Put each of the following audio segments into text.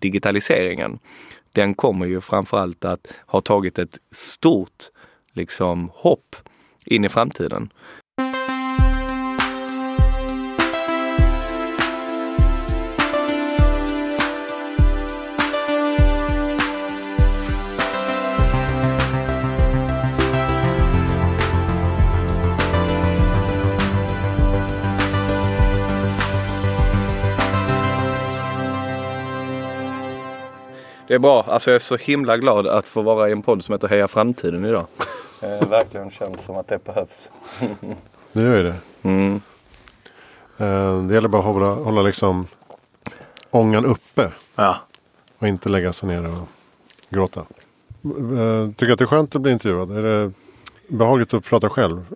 digitaliseringen, den kommer ju framförallt att ha tagit ett stort liksom, hopp in i framtiden. Det är bra. Alltså jag är så himla glad att få vara i en podd som heter Heja Framtiden idag. Det verkligen känns som att det behövs. Det gör ju det. Mm. Eh, Det gäller bara att hålla, hålla liksom ångan uppe. Ja. Och inte lägga sig ner och gråta. Eh, Tycker du att det är skönt att bli intervjuad? Är det behagligt att prata själv?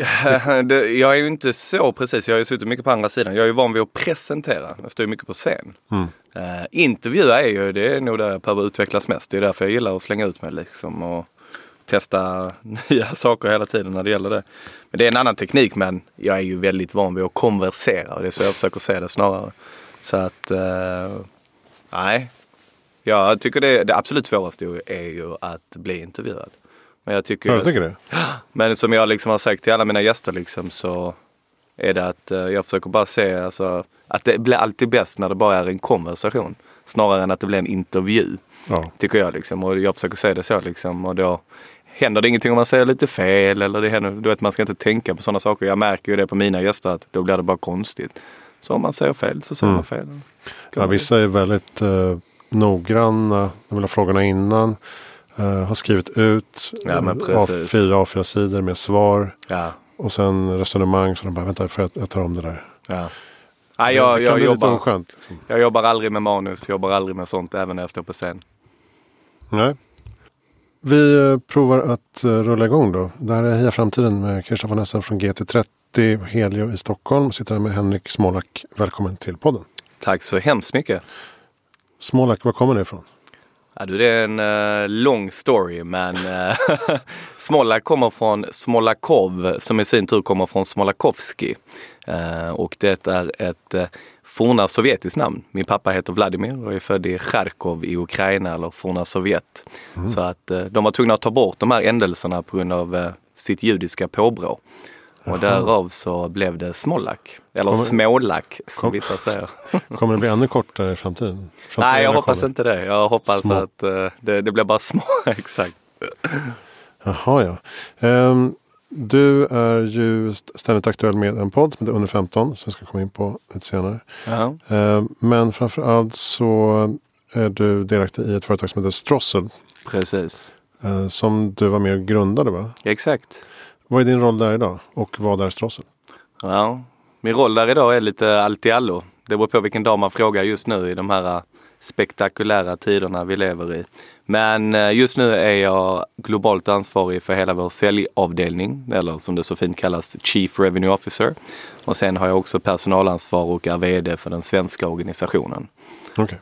jag är ju inte så precis. Jag har ju suttit mycket på andra sidan. Jag är ju van vid att presentera. Jag står ju mycket på scen. Mm. Uh, intervjua är ju, det är nog där jag behöver utvecklas mest. Det är därför jag gillar att slänga ut mig liksom och testa nya saker hela tiden när det gäller det. Men det är en annan teknik men jag är ju väldigt van vid att konversera och det är så jag försöker se det snarare. Så att, uh, nej. Jag tycker det, det absolut svåraste är ju att bli intervjuad. Men jag tycker, Ja, jag att- tycker det. men som jag liksom har sagt till alla mina gäster liksom så är det att eh, jag försöker bara se alltså, att det blir alltid bäst när det bara är en konversation. Snarare än att det blir en intervju. Ja. Tycker jag liksom. Och jag försöker se det så liksom. Och då händer det ingenting om man säger lite fel eller det händer, du vet man ska inte tänka på sådana saker. Jag märker ju det på mina gäster att då blir det bara konstigt. Så om man säger fel så säger Mm. man fel. Ja, vissa är väldigt eh, noggranna. De vill ha frågorna innan. Eh, har skrivit ut Ja. A4, A4-sidor med svar. Ja, Och sen resonemang. Så de bara, vänta, för jag, jag tar om det där. ja. Nej, jag, det jag, lite jobbar, oskönt. Liksom. jag jobbar aldrig med manus, jobbar aldrig med sånt även när jag står på scen. Nej. Vi eh, provar att eh, rulla igång då. Det här är Heja Framtiden med Christian von Essen från GT30 Helio i Stockholm. Sitter här med Henrik Smålak. Välkommen till podden. Tack så hemskt mycket. Smålak, var kommer det ifrån? Ja, du, det är en eh, lång story men uh, Smolla kommer från Smolakov som i sin tur kommer från Smolakovski. Eh, och det är ett uh, forna sovjetiskt namn. Min pappa heter Vladimir och är född i Charkov i Ukraina eller forna Sovjet. Så att eh, de var tvungna att ta bort de här ändelserna på grund av sitt judiska påbrå. Och därav så blev det Smolak. Eller Kommer- Smålak som Kom- vissa säger. Kommer det bli ännu kortare i framtiden? Framtida Nej, jag hoppas inte det. Jag hoppas Små. att eh, det, det blir bara små. Exakt. Jaha, ja. Ehm, du är ju st- ständigt aktuell med en podd som heter Under 15. Som jag ska komma in på lite senare. Ja. Ehm, men framförallt så är du delaktig i ett företag som heter Strossel. Precis. eh, som du var med och grundade va? Exakt. Vad är din roll där idag? Och vad är Strossel? Ja. Min roll där idag är lite allt i allo. Det beror på vilken dag man frågar just nu i de här eh, spektakulära tiderna vi lever i. Men eh, just nu är jag globalt ansvarig för hela vår säljavdelning, eller som det så fint kallas Chief Revenue Officer. Och sen har jag också personalansvar och är VD för den svenska organisationen. Okej.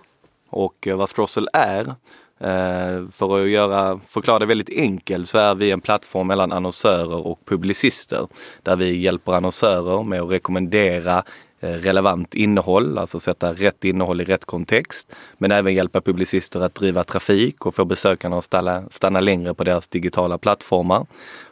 Och eh, vad Strossel är, Eh, för att göra, förklara det väldigt enkelt så är vi en plattform mellan annonsörer och publicister. Där vi hjälper annonsörer med att rekommendera eh, relevant innehåll, alltså sätta rätt innehåll i rätt kontext. Men även hjälpa publicister att driva trafik och få besökarna att stanna, stanna längre på deras digitala plattformar.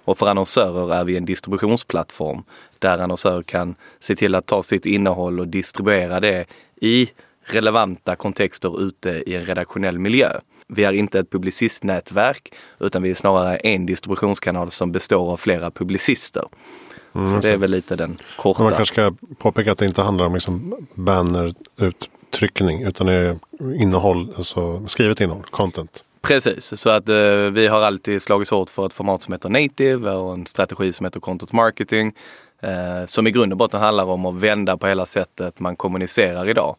Och för annonsörer är vi en distributionsplattform där annonsörer kan se till att ta sitt innehåll och distribuera det i relevanta kontexter ute i en redaktionell miljö. Vi är inte ett publicistnätverk utan vi är snarare en distributionskanal som består av flera publicister. Så det är väl lite den korta. man kanske ska påpeka att det inte handlar om liksom banneruttryckning. Utan det är innehåll, alltså skrivet innehåll, content. Precis, så att eh, vi har alltid slagits hårt för ett format som heter native och en strategi som heter content marketing. Eh, som i grund och botten handlar om att vända på hela sättet man kommunicerar idag.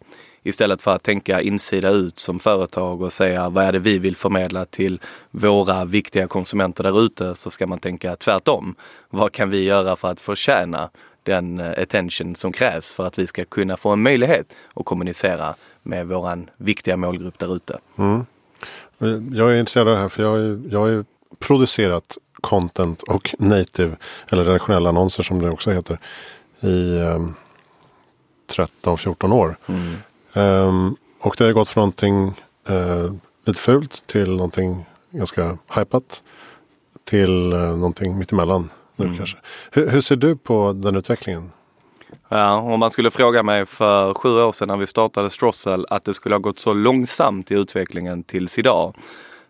Istället för att tänka insida ut som företag och säga vad är det vi vill förmedla till våra viktiga konsumenter där ute så ska man tänka tvärtom. Vad kan vi göra för att förtjäna den eh, attention som krävs för att vi ska kunna få en möjlighet att kommunicera med våran viktiga målgrupp där ute. Jag är intresserad av det här för jag har ju, jag har ju producerat content och native, eller redaktionella annonser som det också heter, i um, 13-14 år. Ehm, och det har gått från någonting eh, lite fult till någonting ganska hypat. Till eh, någonting mittemellan nu mm. kanske. Hur, hur ser du på den utvecklingen? Ja, om man skulle fråga mig för sju år sedan när vi startade Strossel att det skulle ha gått så långsamt i utvecklingen tills idag.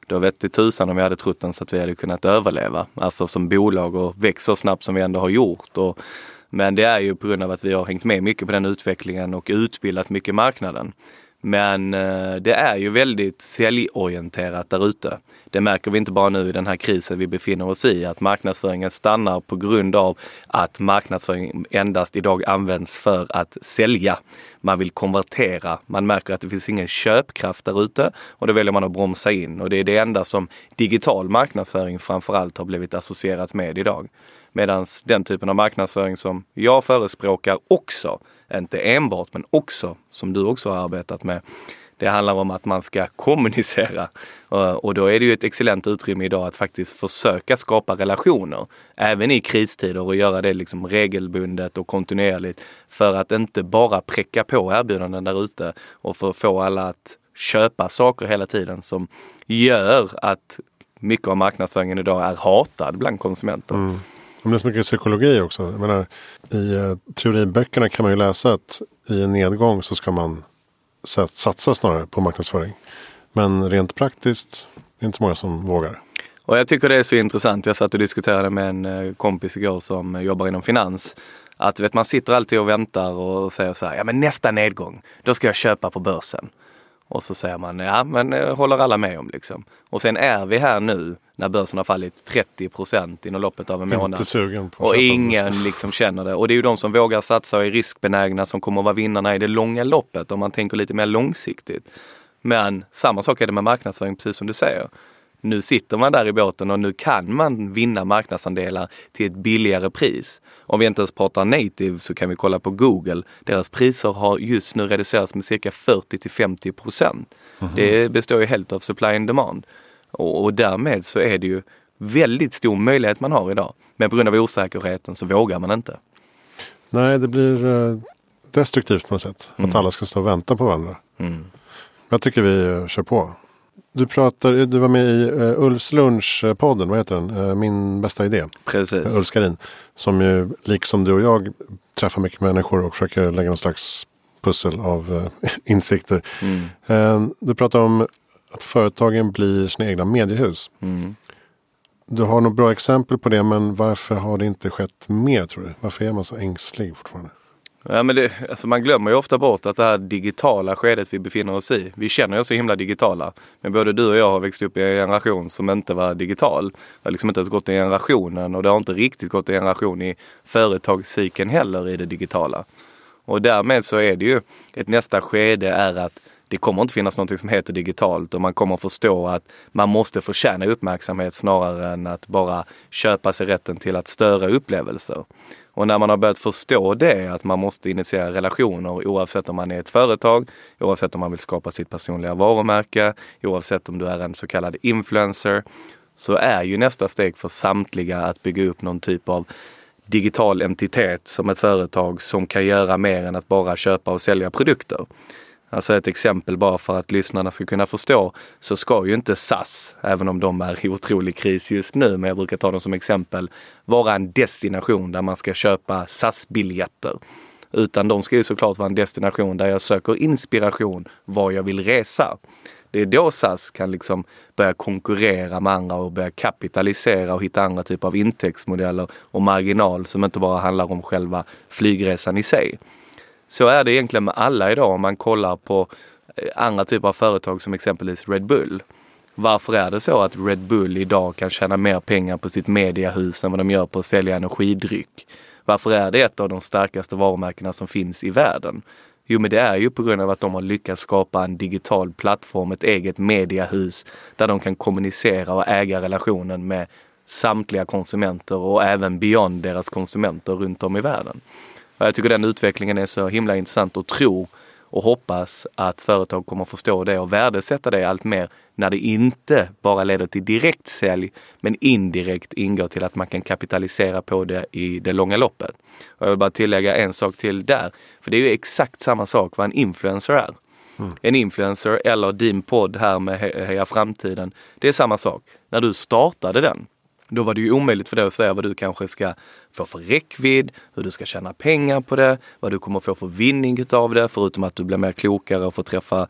Då vette tusan om vi hade trott ens att vi hade kunnat överleva. Alltså som bolag och växa så snabbt som vi ändå har gjort. Och, men det är ju på grund av att vi har hängt med mycket på den utvecklingen och utbildat mycket marknaden. Men eh, det är ju väldigt säljorienterat där ute. Det märker vi inte bara nu i den här krisen vi befinner oss i, att marknadsföringen stannar på grund av att marknadsföring endast idag används för att sälja. Man vill konvertera, man märker att det finns ingen köpkraft där ute och då väljer man att bromsa in och det är det enda som digital marknadsföring framförallt har blivit associerat med idag. Medan den typen av marknadsföring som jag förespråkar också, inte enbart men också, som du också har arbetat med, det handlar om att man ska kommunicera. Eh, och då är det ju ett excellent utrymme idag att faktiskt försöka skapa relationer. Även i kristider och göra det liksom regelbundet och kontinuerligt. För att inte bara präcka på erbjudanden där ute och för att få alla att köpa saker hela tiden som gör att mycket av marknadsföringen idag är hatad bland konsumenter. Mm. Men det är så mycket psykologi också. Jag menar, I uh, teoriböckerna kan man ju läsa att i en nedgång så ska man satsa snarare på marknadsföring. Men rent praktiskt det är inte så många som vågar. Och jag tycker det är så intressant. Jag satt och diskuterade med en eh, kompis igår som jobbar inom finans. Att vet, man sitter alltid och väntar och säger så här, ja men nästa nedgång, då ska jag köpa på börsen. Och så säger man, ja men eh, håller alla med om liksom. Och sen är vi här nu när börsen har fallit 30 procent inom loppet av en månad. Inte sugen på och ingen liksom känner det. Och det är ju de som vågar satsa och är riskbenägna som kommer att vara vinnarna i det långa loppet om man tänker lite mer långsiktigt. Men samma sak är det med marknadsföring, precis som du säger. Nu sitter man där i båten och nu kan man vinna marknadsandelar till ett billigare pris. Om vi inte ens pratar native så kan vi kolla på Google. Deras priser har just nu reducerats med cirka 40 till 50 procent. Mm -hmm. Det består ju helt av supply and demand. Och, och därmed så är det ju väldigt stor möjlighet man har idag. Men på grund av osäkerheten så vågar man inte. Nej, det blir eh, destruktivt på något sätt. Mm. Att alla ska stå och vänta på varandra. Mm. Jag tycker vi eh, kör på. Du, pratar, du var med i uh, Ulfs lunch-podden, vad heter den? Uh, Min bästa idé. Precis. Ulf Skarin. Som ju, liksom du och jag, träffar mycket människor och försöker lägga någon slags pussel av uh, insikter. Mm. du pratar om att företagen blir sina egna mediehus. Mm. Du har nog bra exempel på det, men varför har det inte skett mer tror du? Varför är man så ängslig fortfarande? Ja, men det, alltså man glömmer ju ofta bort att det här digitala skedet vi befinner oss i. Vi känner oss så himla digitala. Men både du och jag har växt upp i en generation som inte var digital. Det har liksom inte ens gått i generationen och det har inte riktigt gått i generation i företagscykeln heller i det digitala. Och därmed så är det ju ett nästa skede är att det kommer inte finnas något som heter digitalt och man kommer förstå att man måste förtjäna uppmärksamhet snarare än att bara köpa sig rätten till att störa upplevelser. Och när man har börjat förstå det, att man måste initiera relationer oavsett om man är ett företag, oavsett om man vill skapa sitt personliga varumärke, oavsett om du är en så kallad influencer, så är ju nästa steg för samtliga att bygga upp någon typ av digital entitet som ett företag som kan göra mer än att bara köpa och sälja produkter. Alltså ett exempel bara för att lyssnarna ska kunna förstå så ska ju inte SAS, även om de är i otrolig kris just nu, men jag brukar ta dem som exempel, vara en destination där man ska köpa SAS-biljetter. Utan de ska ju såklart vara en destination där jag söker inspiration var jag vill resa. Det är då SAS kan liksom börja konkurrera med andra och börja kapitalisera och hitta andra typer av intäktsmodeller och marginal som inte bara handlar om själva flygresan i sig. Så är det egentligen med alla idag om man kollar på eh, andra typer av företag som exempelvis Red Bull. Varför är det så att Red Bull idag kan tjäna mer pengar på sitt mediahus än vad de gör på att sälja energidryck? Varför är det ett av de starkaste varumärkena som finns i världen? Jo, men det är ju på grund av att de har lyckats skapa en digital plattform, ett eget mediahus där de kan kommunicera och äga relationen med samtliga konsumenter och även beyond deras konsumenter runt om i världen. Jag tycker den utvecklingen är så himla intressant och tro och hoppas att företag kommer förstå det och värdesätta det allt mer när det inte bara leder till direkt sälj men indirekt ingår till att man kan kapitalisera på det i det långa loppet. Och jag vill bara tillägga en sak till där. För det är ju exakt samma sak vad en influencer är. Mm. En influencer eller din podd här med Heja Framtiden. Det är samma sak. När du startade den, då var det ju omöjligt för dig att säga vad du kanske ska få för räckvidd, hur du ska tjäna pengar på det, vad du kommer få för vinning utav det, förutom att du blir mer klokare och får träffa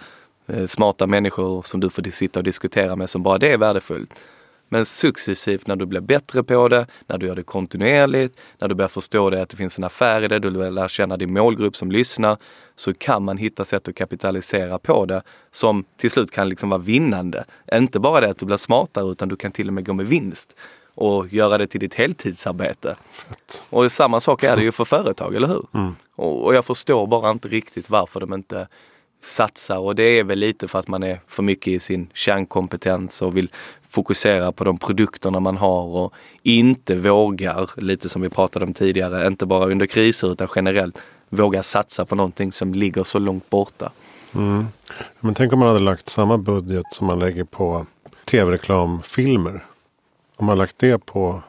eh, smarta människor som du får sitta och diskutera med som bara det är värdefullt. Men successivt när du blir bättre på det, när du gör det kontinuerligt, när du börjar förstå det att det finns en affär i det, du lär känna din målgrupp som lyssnar, så kan man hitta sätt att kapitalisera på det som till slut kan liksom vara vinnande. Inte bara det att du blir smartare utan du kan till och med gå med vinst och göra det till ditt heltidsarbete. Fett. Och samma sak är det ju för företag, eller hur? Mm. Och, och jag förstår bara inte riktigt varför de inte satsar och det är väl lite för att man är för mycket i sin kärnkompetens och vill fokusera på de produkterna man har och inte vågar, lite som vi pratade om tidigare, inte bara under kriser utan generellt våga satsa på någonting som ligger så långt borta. Mm. Men tänk om man hade lagt samma budget som man lägger på tv-reklamfilmer. Om man lagt det på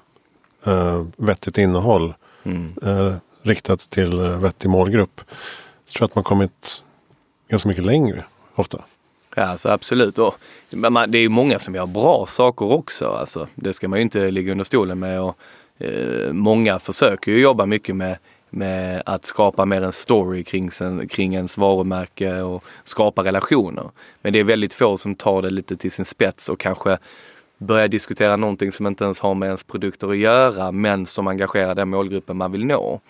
eh, vettigt innehåll mm. eh, riktat till eh, vettig målgrupp. Så tror jag att man kommit ganska mycket längre ofta. Ja, alltså absolut. Och, det är ju många som gör bra saker också. Alltså, det ska man ju inte ligga under stolen med. Och, eh, många försöker ju jobba mycket med, med att skapa mer en story kring, sen, kring ens varumärke och skapa relationer. Men det är väldigt få som tar det lite till sin spets och kanske börja diskutera någonting som inte ens har med ens produkter att göra men som engagerar den målgruppen man vill nå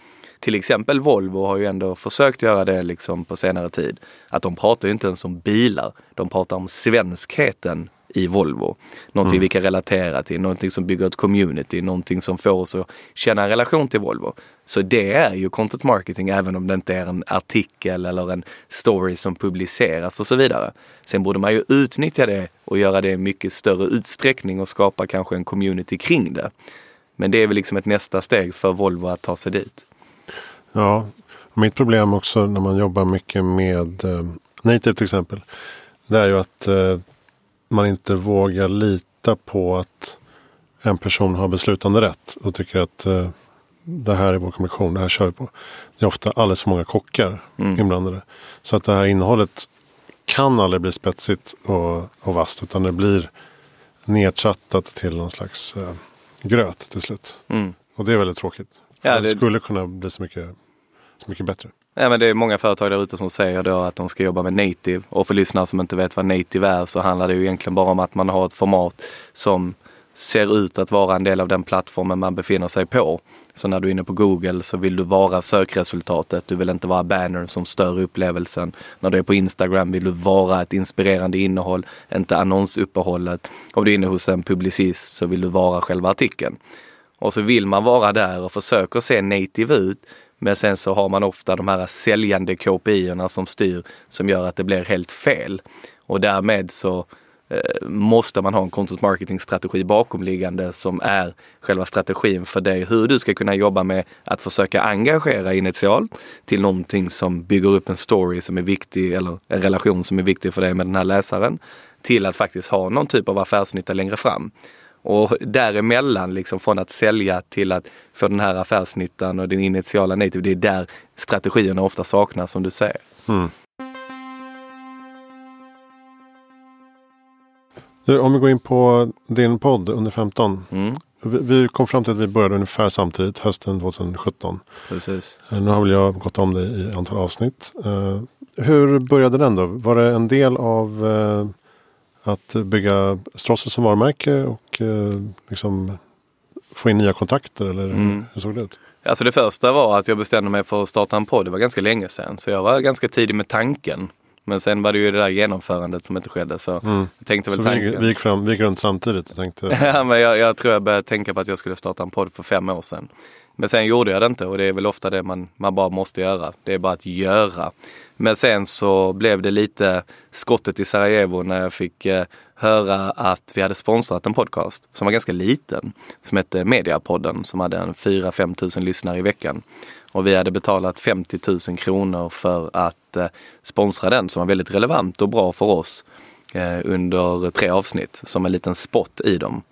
till exempel Volvo har ju ändå försökt göra det liksom på senare tid. Att de pratar ju inte ens om bilar. De pratar om svenskheten i Volvo. Någonting mm. vi kan relatera till, någonting som bygger ett community, någonting som får oss att känna en relation till Volvo. Så det är ju content marketing även om det inte är en artikel eller en story som publiceras och så vidare. Sen borde man ju utnyttja det och göra det i mycket större utsträckning och skapa kanske en community kring det. Men det är väl liksom ett nästa steg för Volvo att ta sig dit. Ja, mitt problem också när man jobbar mycket med eh, native till exempel. Det är ju att eh, man inte vågar lita på att en person har beslutande rätt och tycker att eh, det här är vår kommission, det här kör vi på. Det är ofta alldeles för många kockar mm. inblandade. Så att det här innehållet kan aldrig bli spetsigt och, och vasst utan det blir nedtrattat till någon slags eh, gröt till slut. Mm. Och det är väldigt tråkigt. Ja, det... det skulle kunna bli så mycket, så mycket bättre. Ja, men det är många företag där ute som säger då att de ska jobba med native. Och för lyssnare som inte vet vad native är så handlar det ju egentligen bara om att man har ett format som ser ut att vara en del av den plattformen man befinner sig på. Så när du är inne på Google så vill du vara sökresultatet. Du vill inte vara banner som stör upplevelsen. När du är på Instagram vill du vara ett inspirerande innehåll, inte annonsuppehållet. Om du är inne hos en publicist så vill du vara själva artikeln. Och så vill man vara där och försöker se native ut. Men sen så har man ofta de här säljande KPI-erna som styr som gör att det blir helt fel. Och därmed så eh, måste man ha en content marketing strategi bakomliggande som är själva strategin för dig hur du ska kunna jobba med att försöka engagera initialt till någonting som bygger upp en story som är viktig eller en relation som är viktig för dig med den här läsaren till att faktiskt ha någon typ av affärsnytta längre fram. Och däremellan, liksom från att sälja till att få den här affärsnyttan och den initiala native, det är där strategierna ofta saknas som du säger. Mm. Om vi går in på din podd under 15. Mm. Vi kom fram till att vi började ungefär samtidigt, hösten 2017. Precis. Eh, nu har väl jag gått om dig i antal avsnitt. Eh, hur började den då? Var det en del av eh, att bygga Strossel som varumärke och eh, liksom få in nya kontakter eller mm. hur såg det ut? Alltså det första var att jag bestämde mig för att starta en podd. Det var ganska länge sedan. Så jag var ganska tidig med tanken. Men sen var det ju det där genomförandet som inte skedde. Så mm. jag tänkte väl så tanken. Vi, gick fram, vi gick runt samtidigt och tänkte... ja, men jag, jag, tror jag började tänka på att jag skulle starta en podd för fem år sedan. Men sen gjorde jag det inte och det är väl ofta det man, man bara måste göra. Det är bara att göra. Men sen så blev det lite skottet i Sarajevo när jag fick eh, höra att vi hade sponsrat en podcast som var ganska liten. Som hette Mediapodden som hade en 4-5 tusen lyssnare i veckan. Och vi hade betalat 50 000 kronor för att eh, sponsra den som var väldigt relevant och bra för oss eh, under tre avsnitt som en liten spot i dem.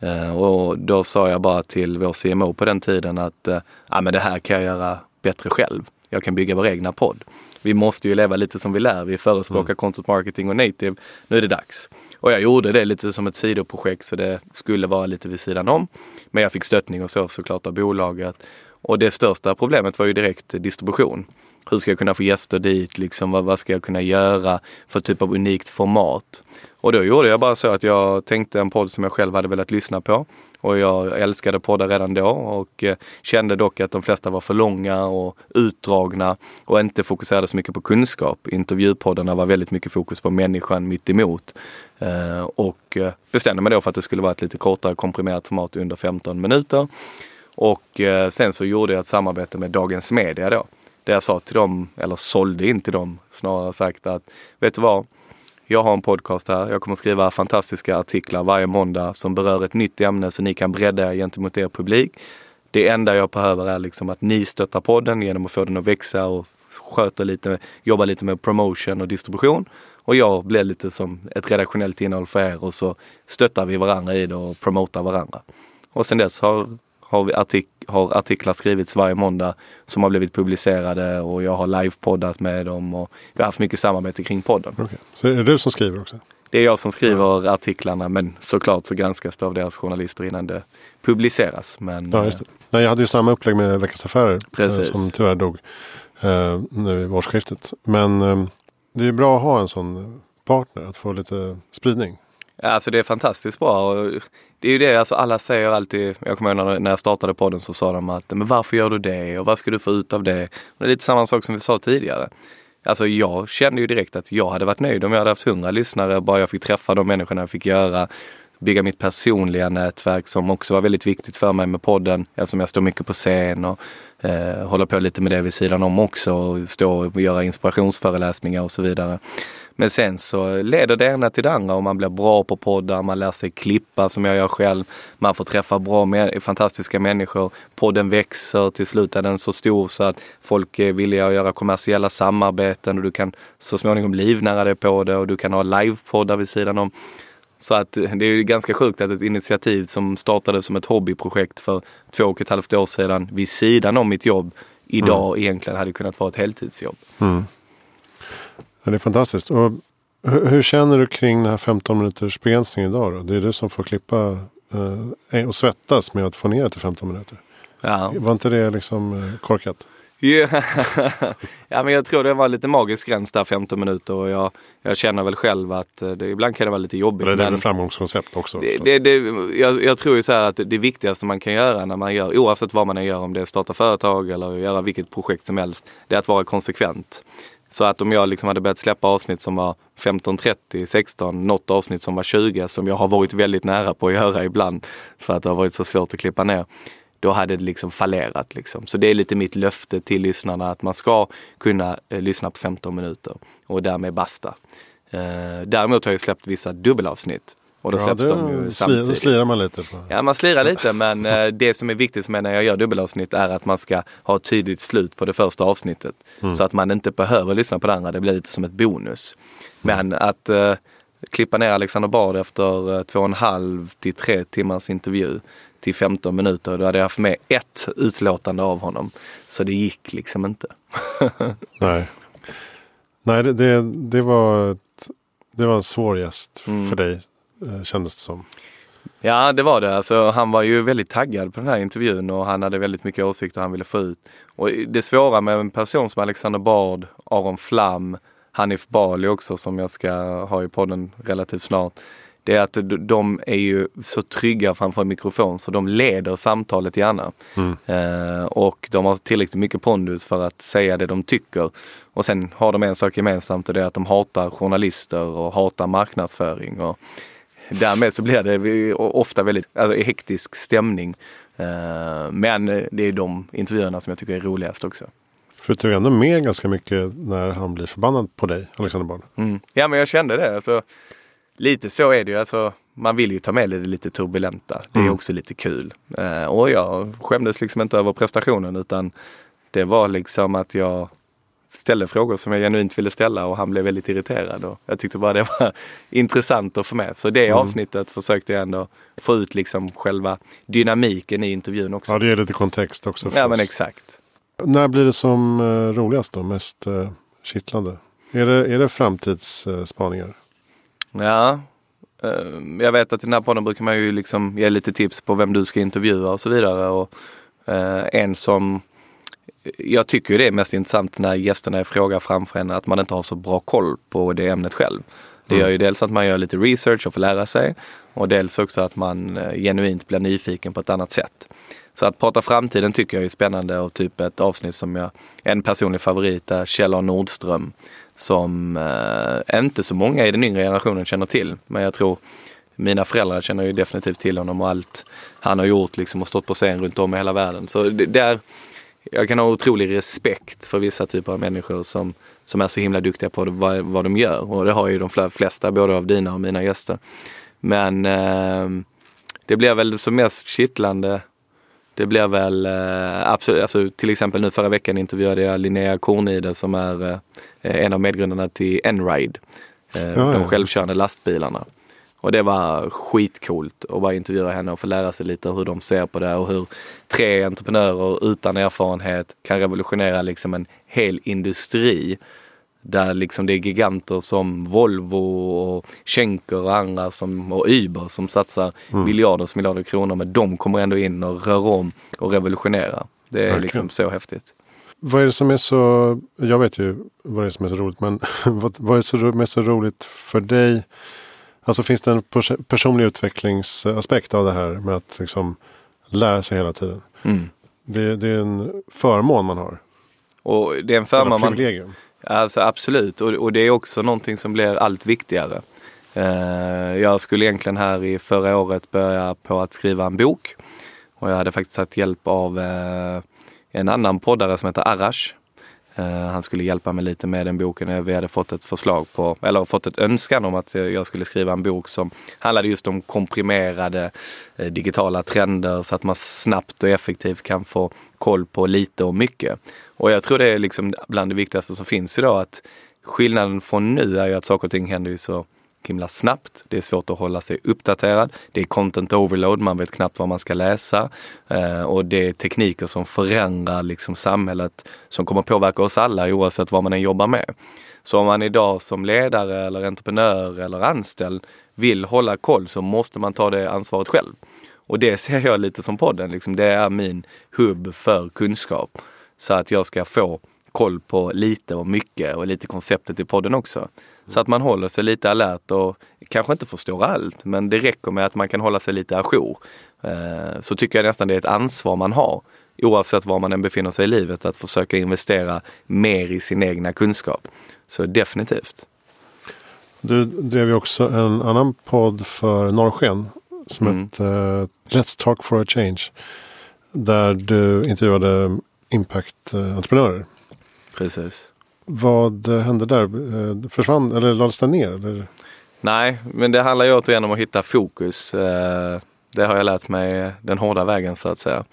Eh, och då sa jag bara till vår CMO på den tiden att eh, ja, men det här kan jag göra bättre själv. jag kan bygga vår egna podd. Vi måste ju leva lite som vi lär. Vi förespråkar mm. content marketing och native. Nu är det dags. Och jag gjorde det lite som ett sidoprojekt så det skulle vara lite vid sidan om. Men jag fick stöttning och så såklart av bolaget. Och det största problemet var ju direkt distribution. Hur ska jag kunna få gäster dit? Liksom, vad, vad ska jag kunna göra för typ av unikt format? Och då gjorde jag bara så att jag tänkte en podd som jag själv hade velat lyssna på. Och jag älskade poddar redan då och eh, kände dock att de flesta var för långa och utdragna och inte fokuserade så mycket på kunskap. Intervjupoddarna var väldigt mycket fokus på människan mitt emot. Eh, och eh, bestämde mig då för att det skulle vara ett lite kortare komprimerat format under 15 minuter. Och sen så gjorde jag ett samarbete med Dagens Media då. Det jag sa till dem, eller sålde in till dem snarare sagt att vet du vad? Jag har en podcast här. Jag kommer skriva fantastiska artiklar varje måndag som berör ett nytt ämne så ni kan bredda er gentemot er publik. Det enda jag behöver är liksom att ni stöttar podden genom att få den att växa och sköter lite, jobbar lite med promotion och distribution. Och jag blir lite som ett redaktionellt innehåll för er och så stöttar vi varandra i det och promotar varandra. Och sen dess har har, artik har artiklar skrivits varje måndag som har blivit publicerade och jag har livepoddat med dem och vi har haft mycket samarbete kring podden. Okay. Så är det du som skriver också? Det är jag som skriver artiklarna men såklart så granskas det av deras journalister innan det publiceras. Men, ja, just det. Jag hade ju samma upplägg med Veckans Affärer eh, Precis. som tyvärr dog eh, nu i årsskiftet. Men eh, det är bra att ha en sån partner, att få lite spridning. Alltså det är fantastiskt bra. Och det är ju det, alltså alla säger alltid, jag kommer ihåg när jag startade podden så sa de att men varför gör du det och vad ska du få ut av det? Och det är lite samma sak som vi sa tidigare. Alltså jag kände ju direkt att jag hade varit nöjd om jag hade haft hundra lyssnare, bara jag fick träffa de människorna jag fick göra. Bygga mitt personliga nätverk som också var väldigt viktigt för mig med podden eftersom jag står mycket på scen och eh, håller på lite med det vid sidan om också och står och göra inspirationsföreläsningar och så vidare. Men sen så leder det ena till det andra och man blir bra på poddar, man lär sig klippa som jag gör själv. Man får träffa bra, fantastiska människor. Podden växer, till slut är den så stor så att folk är villiga att göra kommersiella samarbeten och du kan så småningom livnära dig på det och du kan ha livepoddar vid sidan om. Så att det är ju ganska sjukt att ett initiativ som startade som ett hobbyprojekt för två och ett halvt år sedan vid sidan om mitt jobb idag mm. egentligen hade kunnat vara ett heltidsjobb. Mm. Ja, det är fantastiskt. Och hur, hur, känner du kring den här 15 minuters begränsningen idag? Då? Det är du som får klippa eh, och svettas med att få ner det till 15 minuter. Ja. Var inte det liksom eh, korkat? Yeah. ja, men jag tror det var lite magisk gräns där 15 minuter och jag, jag känner väl själv att eh, det, ibland kan det vara lite jobbigt. Det är ett framgångskoncept också. Det, det, det, jag, jag, tror ju så här att det viktigaste man kan göra när man gör, oavsett vad man än gör, om det är starta företag eller göra vilket projekt som helst, det är att vara konsekvent. Så att om jag liksom hade börjat släppa avsnitt som var 15, 30, 16, något avsnitt som var 20 som jag har varit väldigt nära på att göra ibland för att det har varit så svårt att klippa ner. Då hade det liksom fallerat. Liksom. Så det är lite mitt löfte till lyssnarna att man ska kunna eh, lyssna på 15 minuter och därmed basta. Eh, däremot har jag släppt vissa dubbelavsnitt och då ja, släpps de ju samtidigt. Slirar man lite. På. Ja, man slirar lite men eh, det som är viktigt för mig när jag gör dubbelavsnitt är att man ska ha ett tydligt slut på det första avsnittet. Mm. Så att man inte behöver lyssna på det andra. Det blir lite som ett bonus. Men mm. att uh, klippa ner Alexander Bard efter uh, två och en halv till tre timmars intervju till 15 minuter. Då hade jag haft med ett utlåtande av honom. Så det gick liksom inte. Nej, Nej det, det, det, var ett, det var en svår gäst mm. för dig Eh, kändes det som. Ja det var det. Alltså, han var ju väldigt taggad på den här intervjun och han hade väldigt mycket åsikter han ville få ut. Och det svåra med en person som Alexander Bard, Aron Flam, Hanif Bali också som jag ska ha i podden relativt snart. Det är att de är ju så trygga framför mikrofon så de leder samtalet gärna. Mm. Eh, och de har tillräckligt mycket pondus för att säga det de tycker. Och sen har de en sak gemensamt och det är att de hatar journalister och hatar marknadsföring. Och därmed så blir det ofta väldigt alltså, hektisk stämning. Eh, men det är de intervjuerna som jag tycker är roligast också. För du tog ändå med ganska mycket när han blir förbannad på dig, Alexander Bard. Mm. Ja men jag kände det. Alltså, lite så är det ju. Alltså, man vill ju ta med det lite turbulenta. Det är mm. också lite kul. Eh, och jag skämdes liksom inte över prestationen utan det var liksom att jag ställde frågor som jag genuint ville ställa och han blev väldigt irriterad. Och jag tyckte bara det var intressant att få med. Så det mm. avsnittet försökte jag ändå få ut liksom själva dynamiken i intervjun också. Ja, det ger lite kontext också. Ja, men exakt. När blir det som eh, roligast då? Mest eh, kittlande? Är det, är det framtidsspaningar? Ja, eh, jag vet att i den här podden brukar man ju liksom ge lite tips på vem du ska intervjua och så vidare. Och en som jag tycker det är mest intressant när gästerna frågar framför en att man inte har så bra koll på det ämnet själv. Det gör ju dels att man gör lite research och får lära sig och dels också att man eh, genuint blir nyfiken på ett annat sätt. Så att prata framtiden tycker jag är spännande och typ ett avsnitt som jag, en personlig favorit är Kjell A Nordström som eh, inte så många i den yngre generationen känner till. Men jag tror mina föräldrar känner ju definitivt till honom och allt han har gjort liksom och stått på scen runt om i hela världen. Så det, där, jag kan ha otrolig respekt för vissa typer av människor som, som är så himla duktiga på vad, vad de gör. Och det har ju de flesta, både av dina och mina gäster. Men eh, det blir väl som mest kittlande det blir väl eh, absolut, alltså, till exempel nu förra veckan intervjuade jag Linnea Kornide som är eh, en av medgrundarna till Enride. Eh, ja, de ja. självkörande lastbilarna. Och det var skitcoolt att bara intervjua henne och få lära sig lite hur de ser på det och hur tre entreprenörer utan erfarenhet kan revolutionera liksom en hel industri där liksom det är giganter som Volvo och Schenker och andra som, och Uber som satsar mm. miljarders miljarder kronor men de kommer ändå in och rör om och revolutionerar. Det är Verkligen. liksom så häftigt. Vad är det som är så, jag vet ju vad det är som är så roligt, men vad, vad är det som är så roligt för dig? Alltså finns det en personlig utvecklingsaspekt av det här med att liksom lära sig hela tiden? Mm. Det, det, är en förmån man har. Och det är en förmån man... Alltså absolut, och, och det är också någonting som blir allt viktigare. Uh, jag skulle egentligen här i förra året börja på att skriva en bok. Och jag hade faktiskt tagit hjälp av uh, en annan poddare som heter Arash. Eh, han skulle hjälpa mig lite med den boken. Eh, vi hade fått ett förslag på, eller fått ett önskan om att eh, jag skulle skriva en bok som handlade just om komprimerade digitala trender så att man snabbt och effektivt kan få koll på lite och mycket. Och jag tror det är liksom bland det viktigaste som finns idag att skillnaden från nu är ju att saker och ting händer ju så himla snabbt. Det är svårt att hålla sig uppdaterad. Det är content overload, man vet knappt vad man ska läsa. Eh, och det är tekniker som förändrar liksom samhället som kommer påverka oss alla oavsett vad man än jobbar med. Så om man idag som ledare eller entreprenör eller anställd vill hålla koll så måste man ta det ansvaret själv. Och det ser jag lite som podden, liksom. det är min hubb för kunskap. Så att jag ska få koll på lite och mycket och lite konceptet i podden också. Så att man håller sig lite alert och kanske inte förstår allt, men det räcker med att man kan hålla sig lite ajour. Eh, så tycker jag nästan det är ett ansvar man har, oavsett var man än befinner sig i livet, att försöka investera mer i sin egna kunskap. Så definitivt. Du drev ju också en annan podd för Norrsken som mm. hette uh, Let's Talk for a Change. Där du intervjuade impact-entreprenörer. Precis. Vad hände där? Eh, försvann eller lades den ner? Eller? Nej, men det handlar ju återigen om att hitta fokus. Eh, det har jag lärt mig den hårda vägen så att säga.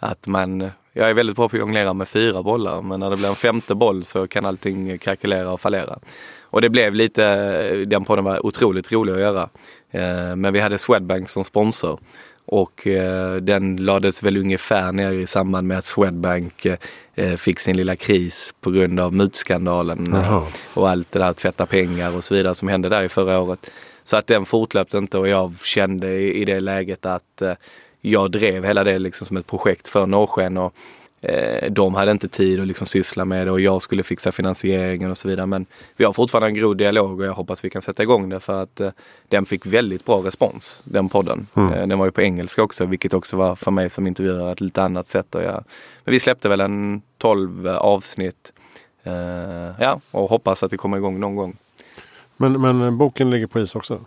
Att man, jag är väldigt bra på att jonglera med fyra bollar men när det blir en femte boll så kan allting krackelera och fallera. Och det blev lite, den podden var otroligt rolig att göra. Eh, men vi hade Swedbank som sponsor och eh, den lades väl ungefär ner i samband med att Swedbank eh, fick sin lilla kris på grund av mutskandalen eh, och allt det där tvätta pengar och så vidare som hände där i förra året. Så att den fortlöpte inte och jag kände i, i det läget att eh, jag drev hela det liksom som ett projekt för Norrsken och Eh, de hade inte tid att liksom syssla med det och jag skulle fixa finansieringen och så vidare. Men vi har fortfarande en god dialog och jag hoppas vi kan sätta igång det för att eh, den fick väldigt bra respons, den podden. Mm. Eh, den var ju på engelska också, vilket också var för mig som intervjuare ett lite annat sätt att göra. Men vi släppte väl en 12 avsnitt. ja, och hoppas att det kommer igång någon gång. Men, men boken ligger på is också?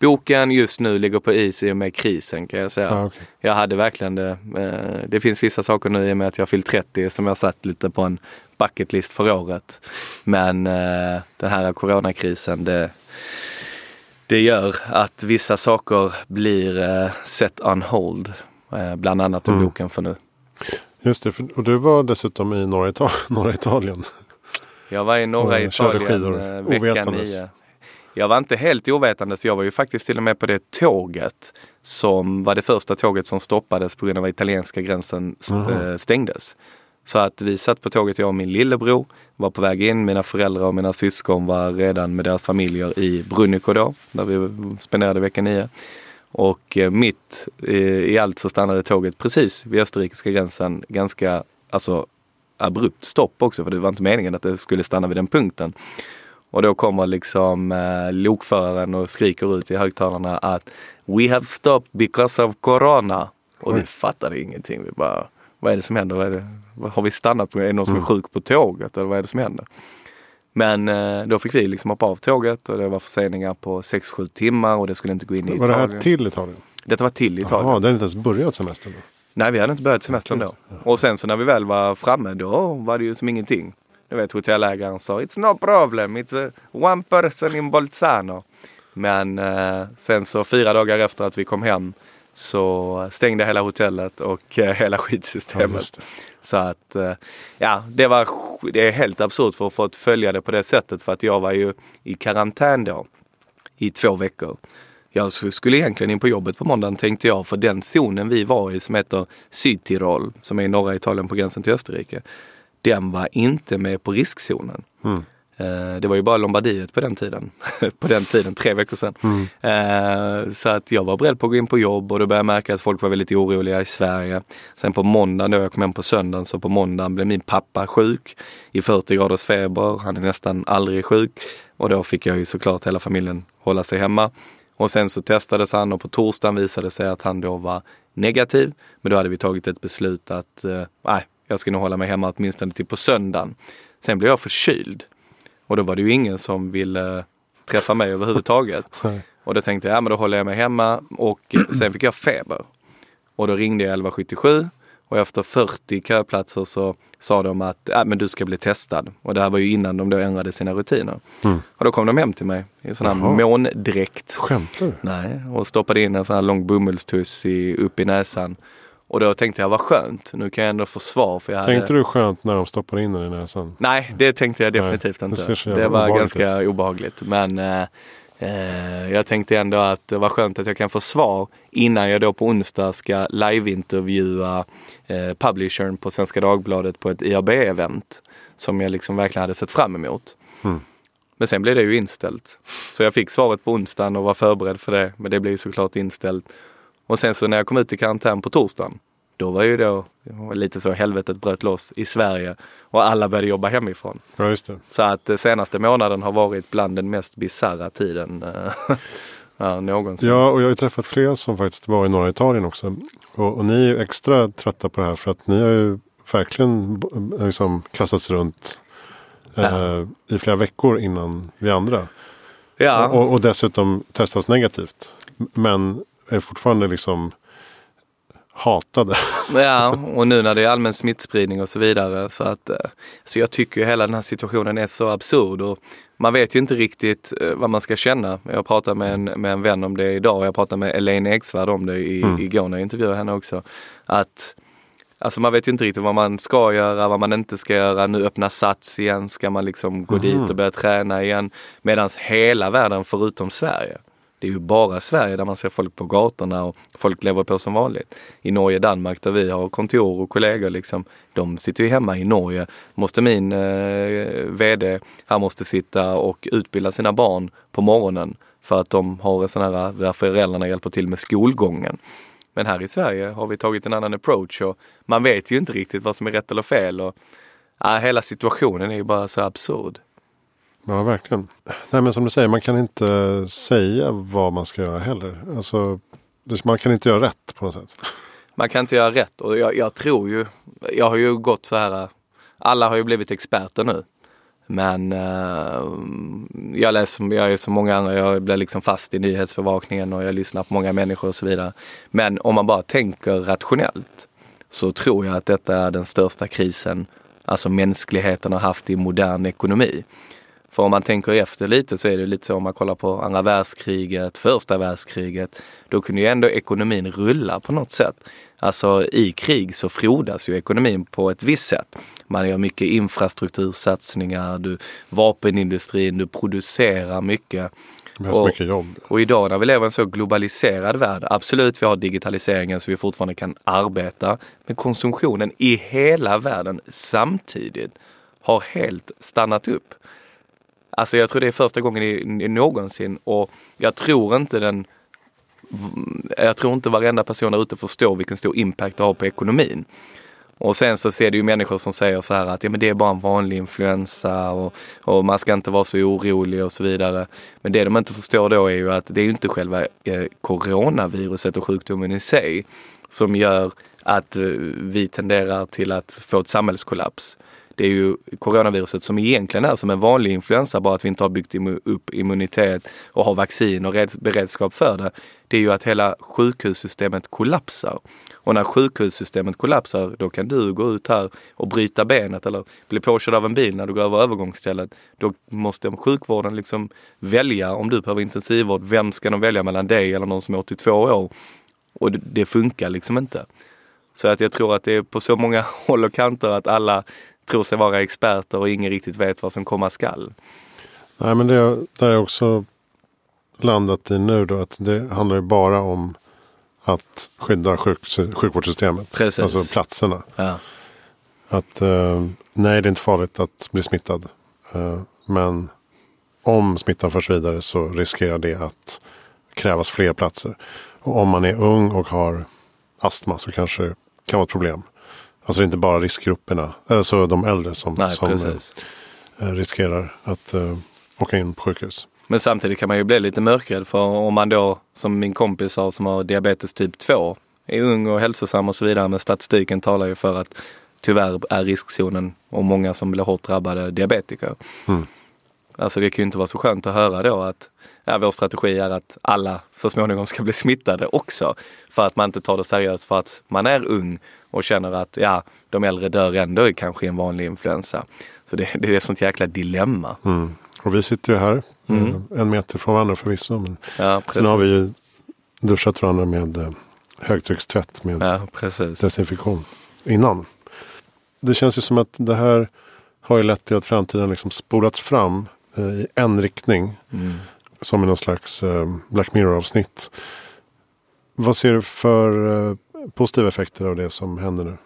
Boken just nu ligger på is i och med krisen kan jag säga. Ah, okay. Jag hade verkligen det. Eh, det finns vissa saker nu i och med att jag fyllt 30 som jag satt lite på en bucketlist för året. Men eh, den här coronakrisen det, det gör att vissa saker blir eh, set on hold. Bland annat mm. boken för nu. Just det, och du var dessutom i norra, Ital norra Italien. Jag var i norra Italien vecka nio. Jag var inte helt ovetande så jag var ju faktiskt till och med på det tåget som var det första tåget som stoppades på grund av att italienska gränsen st mm. stängdes. Så att vi satt på tåget, jag och min lillebror var på väg in. Mina föräldrar och mina syskon var redan med deras familjer i Bruniko då, där vi spenderade vecka nio. Och eh, mitt i allt så stannade tåget precis vid österrikiska gränsen. Ganska alltså, abrupt stopp också för det var inte meningen att det skulle stanna vid den punkten. Och då kommer liksom eh, lokföraren och skriker ut i högtalarna att We have stopped because of corona. Och vi fattade ingenting. Vi bara, vad är det som händer? Vad det? Har vi stannat? På? Är det någon som är mm. sjuk på tåget? Eller vad är det som händer? Men eh, då fick vi liksom hoppa av tåget och det var förseningar på 6-7 timmar och det skulle inte gå in i Italien. Var det här till Italien? Detta var till Italien. Jaha, det hade inte ens börjat semestern då? Nej, vi hade inte börjat semestern då. Och sen så när vi väl var framme, då var det ju som ingenting. Du vet hotellägaren sa It's no problem, it's one person in Bolzano. Men eh, sen så fyra dagar efter att vi kom hem så stängde hela hotellet och eh, hela skitsystemet. Ja, så att eh, ja, det var det är helt absurt för att få följa det på det sättet för att jag var ju i karantän då i två veckor. Jag skulle egentligen in på jobbet på måndagen tänkte jag för den zonen vi var i som heter Sydtirol som är i norra Italien på gränsen till Österrike. Den var inte med på riskzonen. Mm. Eh, det var ju bara Lombardiet på den tiden. på den tiden, tre veckor sedan. Mm. Eh, så att jag var beredd på att gå in på jobb och då började jag märka att folk var väldigt oroliga i Sverige. Sen på måndagen, då jag kom hem på söndagen, så på måndagen blev min pappa sjuk i 40 graders feber. Han är nästan aldrig sjuk. Och då fick jag ju såklart hela familjen hålla sig hemma. Och sen så testades han och på torsdagen visade det sig att han då var negativ. Men då hade vi tagit ett beslut att eh, nej, jag ska nog hålla mig hemma åtminstone till på söndagen. Sen blev jag förkyld. Och då var det ju ingen som ville träffa mig överhuvudtaget. och då tänkte jag, ja men då håller jag mig hemma och sen fick jag feber. Och då ringde jag 1177 och efter 40 köplatser så sa de att äh, men du ska bli testad. Och det här var ju innan de då ändrade sina rutiner. Mm. Och då kom de hem till mig i sån här Jaha. måndräkt. Skämtar du? Nej, och stoppade in en sån här lång bomullstuss i, upp i näsan. Och då tänkte jag, vad skönt, nu kan jag ändå få svar. För jag tänkte hade... du skönt när de stoppade in den i näsan? Nej, det tänkte jag definitivt Nej, inte. Det, det var ganska ut. obehagligt. Men eh, eh, jag tänkte ändå att det var skönt att jag kan få svar innan jag då på onsdag ska liveintervjua eh, publishern på Svenska Dagbladet på ett IAB-event. Som jag liksom verkligen hade sett fram emot. Mm. Men sen blev det ju inställt. Så jag fick svaret på onsdagen och var förberedd för det. Men det blev såklart inställt. Och sen så när jag kom ut i karantän på torsdagen, då var ju då lite så helvetet bröt loss i Sverige och alla började jobba hemifrån. Ja, just det. Så att eh, senaste månaden har varit bland den mest bisarra tiden eh, ja, någonsin. Ja, och jag har ju träffat flera som faktiskt var i norra Italien också. Och, och ni är ju extra trötta på det här för att ni har ju verkligen liksom kastats runt eh, ja. i flera veckor innan vi andra. Ja. Och, och dessutom testats negativt. Men är fortfarande liksom hatade. Ja, och nu när det är allmän smittspridning och så vidare. Så att, eh, så jag tycker ju hela den här situationen är så absurd. Och man vet ju inte riktigt eh, vad man ska känna. Jag pratade med en, med en vän om det idag och jag pratade med Elaine Eksvärd om det i, mm. igår när jag intervjuade henne också. Att Alltså man vet ju inte riktigt vad man ska göra, vad man inte ska göra. Nu öppnar Sats igen, ska man liksom gå mm. dit och börja träna igen. Medan hela världen förutom Sverige det är ju bara Sverige där man ser folk på gatorna och folk lever på som vanligt. I Norge och Danmark där vi har kontor och kollegor liksom, de sitter ju hemma i Norge. Måste min eh, VD, han måste sitta och utbilda sina barn på morgonen för att de har en sån här, där föräldrarna hjälper till med skolgången. Men här i Sverige har vi tagit en annan approach och man vet ju inte riktigt vad som är rätt eller fel. Och, ja, hela situationen är ju bara så absurd. Ja, verkligen. Nej, men som du säger, man kan inte säga vad man ska göra heller. Alltså, man kan inte göra rätt på något sätt. Man kan inte göra rätt och jag, jag tror ju, jag har ju gått så här, alla har ju blivit experter nu. Men uh, jag läser, jag är som många andra, jag blir liksom fast i nyhetsbevakningen och jag lyssnar på många människor och så vidare. Men om man bara tänker rationellt så tror jag att detta är den största krisen alltså mänskligheten har haft i modern ekonomi. För om man tänker efter lite så är det lite så om man kollar på andra världskriget, första världskriget. Då kunde ju ändå ekonomin rulla på något sätt. Alltså i krig så frodas ju ekonomin på ett visst sätt. Man gör mycket infrastruktursatsningar, du, vapenindustrin, du producerar mycket. Det Och-. Och idag när vi lever i en så globaliserad värld, absolut vi har digitaliseringen så vi fortfarande kan arbeta, men konsumtionen i hela världen samtidigt har helt stannat upp. Alltså jag tror det är första gången i, i någonsin och jag tror inte den jag tror inte varenda person där ute förstår vilken stor impact det har på ekonomin. Och sen så ser du ju människor som säger så här att ja, men det är bara en vanlig influensa och, och man ska inte vara så orolig och så vidare. Men det de inte förstår då är ju att det är ju inte själva eh, coronaviruset och sjukdomen i sig som gör att eh, vi tenderar till att få ett samhällskollaps. Det är ju coronaviruset som egentligen är som en vanlig influensa, bara att vi inte har byggt upp immunitet och har vaccin och beredskap för det. Det är ju att hela sjukhussystemet kollapsar. Och när sjukhussystemet kollapsar, då kan du gå ut här och bryta benet eller bli påkörd av en bil när du går över övergångsstället. Då måste sjukvården liksom välja, om du behöver intensivvård, vem ska de välja mellan dig eller någon som är 82 år? Och det, det funkar liksom inte. Så att jag tror att det är på så många håll och kanter att alla tror sig vara experter och ingen riktigt vet vad som komma skall. Nej, men det har jag också landat i nu då. Att det handlar ju bara om att skydda sjuk, sjukvårdssystemet. Precis. Alltså platserna. Ja. Att eh, nej, det är inte farligt att bli smittad. Eh, men om smittan förs vidare så riskerar det att krävas fler platser. Och om man är ung och har astma så kanske det kan vara ett problem. Alltså det är inte bara riskgrupperna, alltså de äldre som, Nej, som eh, riskerar att eh, åka in på sjukhus. Men samtidigt kan man ju bli lite mörkrädd för om man då, som min kompis sa, som har diabetes typ 2, är ung och hälsosam och så vidare. Men statistiken talar ju för att tyvärr är riskzonen och många som blir hårt drabbade diabetiker. Mm. Alltså det kan ju inte vara så skönt att höra då att ja, vår strategi är att alla så småningom ska bli smittade också. För att man inte tar det seriöst för att man är ung och känner att ja, de äldre dör ändå i kanske en vanlig influensa. Så det, det är ett sånt jäkla dilemma. Mm. Och vi sitter ju här, Mm. eh, en meter från varandra förvisso. Men Ja, sen har vi ju duschat varandra med eh, högtryckstvätt med Ja, desinfektion innan. Det känns ju som att det här har ju lett till att framtiden liksom spolats fram eh, i en riktning. Mm. Som i någon slags Black Mirror-avsnitt. Vad ser du för positiva effekter av det som händer nu?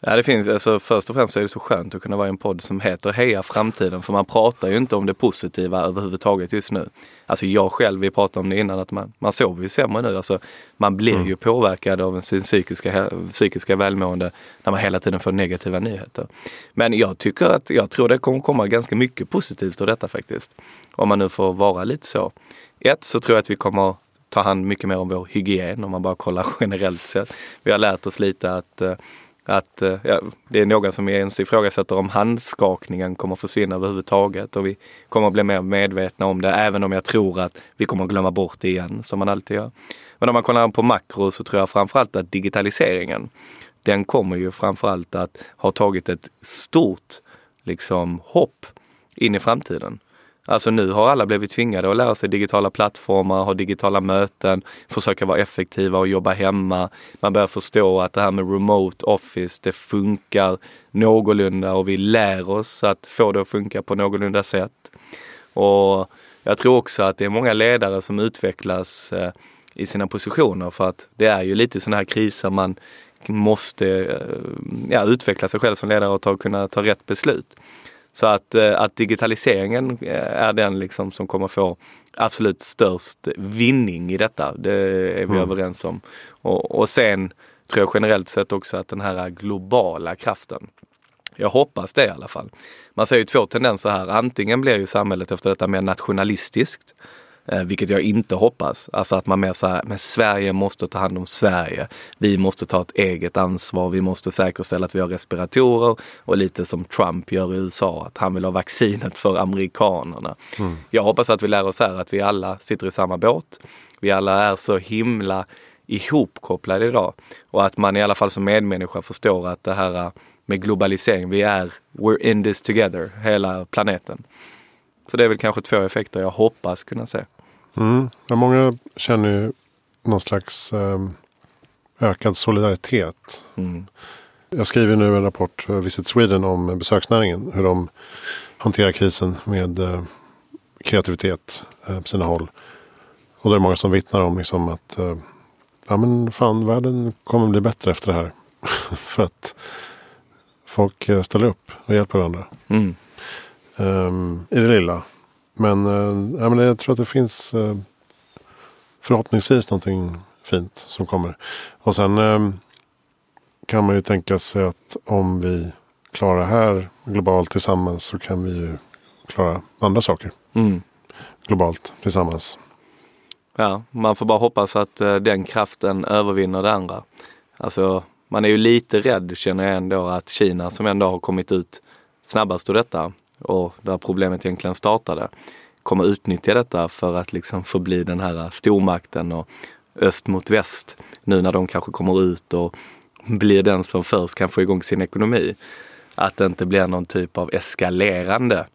Ja, det finns, alltså först och främst är det så skönt att kunna vara i en podd som heter Heja framtiden. För man pratar ju inte om det positiva överhuvudtaget just nu. Alltså jag själv, vi pratade om det innan, att man, man sover ju sämre nu. Alltså man blir Mm. ju påverkad av sin psykiska, psykiska välmående när man hela tiden får negativa nyheter. Men jag tycker att, jag tror det kommer komma ganska mycket positivt av detta faktiskt. Om man nu får vara lite så. Ett, så tror jag att vi kommer ta hand mycket mer om vår hygien om man bara kollar generellt sett. Vi har lärt oss lite att eh, att eh, ja, det är någon som ens ifrågasätter om handskakningen kommer försvinna överhuvudtaget och vi kommer att bli mer medvetna om det även om jag tror att vi kommer att glömma bort det igen som man alltid gör. Men om man kollar på makro så tror jag framförallt att digitaliseringen den kommer ju framförallt att ha tagit ett stort liksom hopp in i framtiden. Alltså nu har alla blivit tvingade att lära sig digitala plattformar, ha digitala möten, försöka vara effektiva och jobba hemma. Man börjar förstå att det här med remote office, det funkar någorlunda och vi lär oss att få det att funka på någorlunda sätt. Och jag tror också att det är många ledare som utvecklas eh, i sina positioner för att det är ju lite sådana här kriser man måste eh, ja, utveckla sig själv som ledare och ta, kunna ta rätt beslut. Så att, eh, att digitaliseringen eh, är den liksom som kommer få absolut störst vinning i detta. Det är vi Mm. överens om. Och, och sen tror jag generellt sett också att den här globala kraften. Jag hoppas det i alla fall. Man ser ju två tendenser här. Antingen blir ju samhället efter detta mer nationalistiskt. Eh, vilket jag inte hoppas. Alltså att man mer så här, men Sverige måste ta hand om Sverige. Vi måste ta ett eget ansvar. Vi måste säkerställa att vi har respiratorer. Och lite som Trump gör i USA, att han vill ha vaccinet för amerikanerna. Jag hoppas att vi lär oss här att vi alla sitter i samma båt. Vi alla är så himla ihopkopplade idag. Och att man i alla fall som medmänniska förstår att det här med globalisering, vi är, we're in this together, hela planeten. Så det är väl kanske två effekter jag hoppas kunna se. Mm. Ja, många känner ju någon slags eh, ökad solidaritet. Mm. Jag skriver nu en rapport, eh, Visit Sweden, om besöksnäringen. Hur de hanterar krisen med eh, kreativitet eh, på sina håll. Och det är många som vittnar om liksom att eh, ja, men fan, världen kommer bli bättre efter det här. För att folk eh, ställer upp och hjälper varandra. Mm. Um, I det lilla. Men, ja, men jag tror att det finns uh, förhoppningsvis någonting fint som kommer. Och sen um, kan man ju tänka sig att om vi klarar det här globalt tillsammans så kan vi ju klara andra saker. Mm. Globalt tillsammans. Ja, man får bara hoppas att uh, den kraften övervinner det andra. Alltså, man är ju lite rädd känner jag ändå att Kina som ändå har kommit ut snabbast ur detta och där problemet egentligen startade kommer utnyttja detta för att liksom förbli den här stormakten och öst mot väst nu när de kanske kommer ut och blir den som först kan få igång sin ekonomi. Att det inte blir någon typ av eskalerande.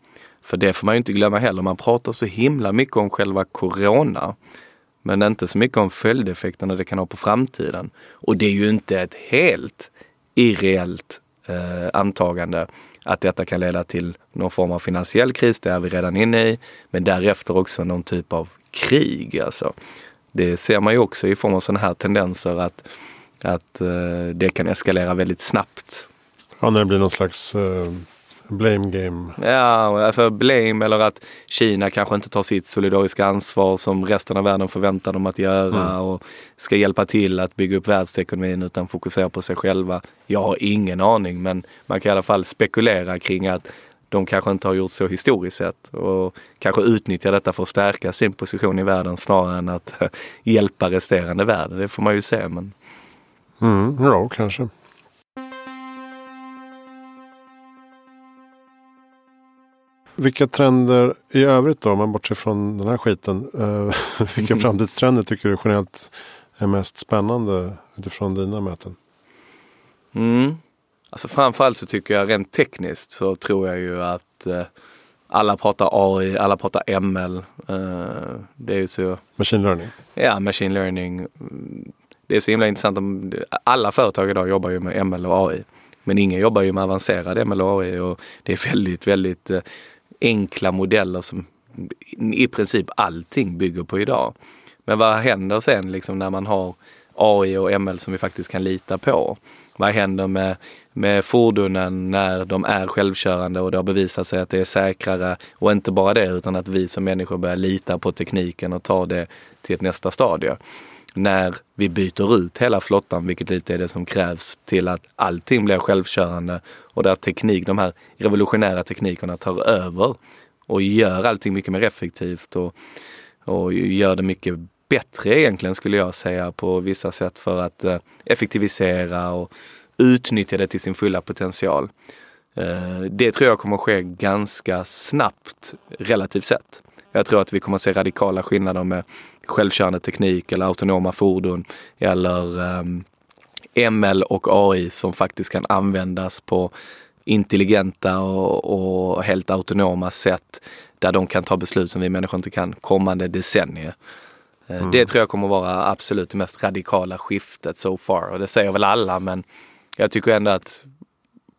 För det får man ju inte glömma heller. Man pratar så himla mycket om själva corona. Men inte så mycket om följdeffekterna det kan ha på framtiden. Och det är ju inte ett helt irreellt eh, antagande att detta kan leda till någon form av finansiell kris, det är vi redan inne i. Men därefter också någon typ av krig. Alltså. Det ser man ju också i form av sådana här tendenser att, att eh, det kan eskalera väldigt snabbt. Ja, när det blir någon slags eh, blame game. Ja, alltså blame eller att Kina kanske inte tar sitt solidariska ansvar som resten av världen förväntar dem att göra mm. och ska hjälpa till att bygga upp världsekonomin utan fokusera på sig själva. Jag har ingen aning men man kan i alla fall spekulera kring att de kanske inte har gjort så historiskt sett och kanske utnyttjar detta för att stärka sin position i världen snarare än att hjälpa resterande världen. Det får man ju se. Men... Mm, ja, kanske. Vilka trender i övrigt då, om man bortser från den här skiten. Eh, vilka framtidstrender tycker du generellt är mest spännande utifrån dina möten? Mm. Alltså framförallt så tycker jag rent tekniskt så tror jag ju att eh, alla pratar AI, alla pratar ML. Eh, det är ju så... Machine learning? Ja, machine learning. Det är så himla intressant. Om, alla företag idag jobbar ju med ML och AI. Men ingen jobbar ju med avancerad ML och AI och det är väldigt, väldigt eh, enkla modeller som i princip allting bygger på idag. Men vad händer sen liksom när man har AI och ML som vi faktiskt kan lita på? Vad händer med, med fordonen när de är självkörande och det har bevisat sig att det är säkrare? Och inte bara det, utan att vi som människor börjar lita på tekniken och ta det till ett nästa stadie. När vi byter ut hela flottan, vilket lite är det som krävs till att allting blir självkörande och där teknik, de här revolutionära teknikerna tar över och gör allting mycket mer effektivt och, och gör det mycket bättre egentligen skulle jag säga på vissa sätt för att eh, effektivisera och utnyttja det till sin fulla potential. Eh, det tror jag kommer att ske ganska snabbt relativt sett. Jag tror att vi kommer att se radikala skillnader med självkörande teknik eller autonoma fordon eller um, ML och AI som faktiskt kan användas på intelligenta och, och helt autonoma sätt där de kan ta beslut som vi människor inte kan kommande decennier. Eh, mm. Det tror jag kommer vara absolut det mest radikala skiftet so far och det säger väl alla men jag tycker ändå att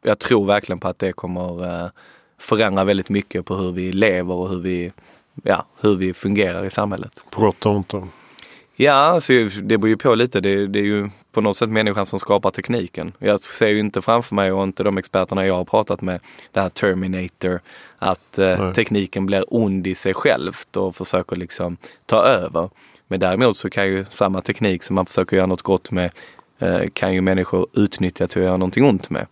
jag tror verkligen på att det kommer eh, förändra väldigt mycket på hur vi lever och hur vi, ja, hur vi fungerar i samhället. På gott och ont då? Ja, alltså, det beror ju på lite. Det, det, är ju på något sätt människan som skapar tekniken. Jag ser ju inte framför mig och inte de experterna jag har pratat med, det här Terminator, att eh, tekniken blir ond i sig självt och försöker liksom ta över. Men däremot så kan ju samma teknik som man försöker göra något gott med, eh, kan ju människor utnyttja till att göra någonting ont med.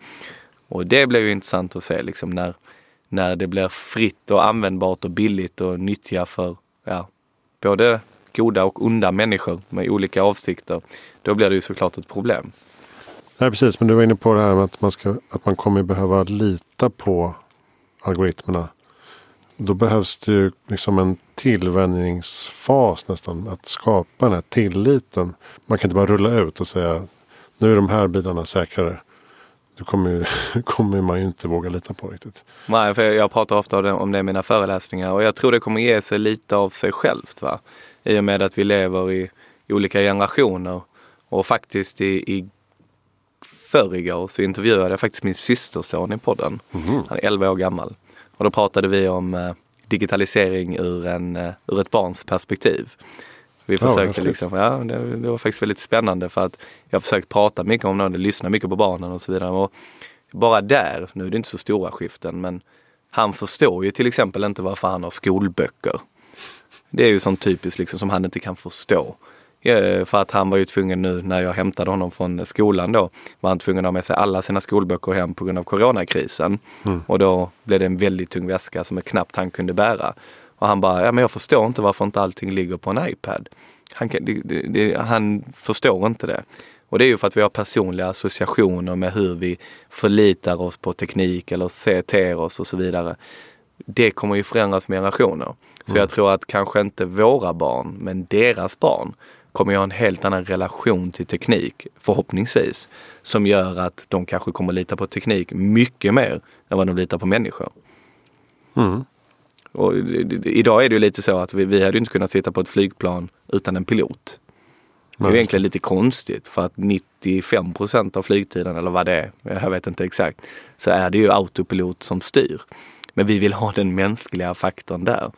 Och det blir ju intressant att se liksom när, när det blir fritt och användbart och billigt och nyttja för ja, både goda och onda människor med olika avsikter, då blir det ju såklart ett problem. Nej, precis, men du var inne på det här med att man, ska, att man kommer behöva lita på algoritmerna. Då behövs det ju liksom en tillvänjningsfas nästan. Att skapa den här tilliten. Man kan inte bara rulla ut och säga nu är de här bilarna säkrare. Det kommer, kommer man ju inte våga lita på riktigt. Nej, för jag pratar ofta om det i mina föreläsningar och jag tror det kommer ge sig lite av sig självt. Va? i och med att vi lever i, i olika generationer. Och faktiskt i, i förrgår så intervjuade jag faktiskt min systerson i podden. Mm. Han är 11 år gammal. Och då pratade vi om eh, digitalisering ur, en, uh, ur ett barns perspektiv. Vi försökte ja, liksom, ja det, det, var faktiskt väldigt spännande för att jag har försökt prata mycket om det, lyssna mycket på barnen och så vidare. Och bara där, nu är det inte så stora skiften, men han förstår ju till exempel inte varför han har skolböcker. Det är ju sånt typiskt liksom som han inte kan förstå. För att han var ju tvungen nu när jag hämtade honom från skolan då, var han tvungen att ha med sig alla sina skolböcker hem på grund av coronakrisen. Mm. Och då blev det en väldigt tung väska som knappt han kunde bära. Och han bara, ja men jag förstår inte varför inte allting ligger på en iPad. Han, det, det, han förstår inte det. Och det är ju för att vi har personliga associationer med hur vi förlitar oss på teknik eller ser oss och så vidare. Det kommer ju förändras med generationer. Så mm. jag tror att kanske inte våra barn, men deras barn kommer ju ha en helt annan relation till teknik, förhoppningsvis. Som gör att de kanske kommer lita på teknik mycket mer än vad de litar på människor. Mm. Och idag är det ju lite så att vi, vi hade inte kunnat sitta på ett flygplan utan en pilot. Det är ju egentligen lite konstigt för att 95 procent av flygtiden eller vad det är, jag vet inte exakt, så är det ju autopilot som styr. Men vi vill ha den mänskliga faktorn där.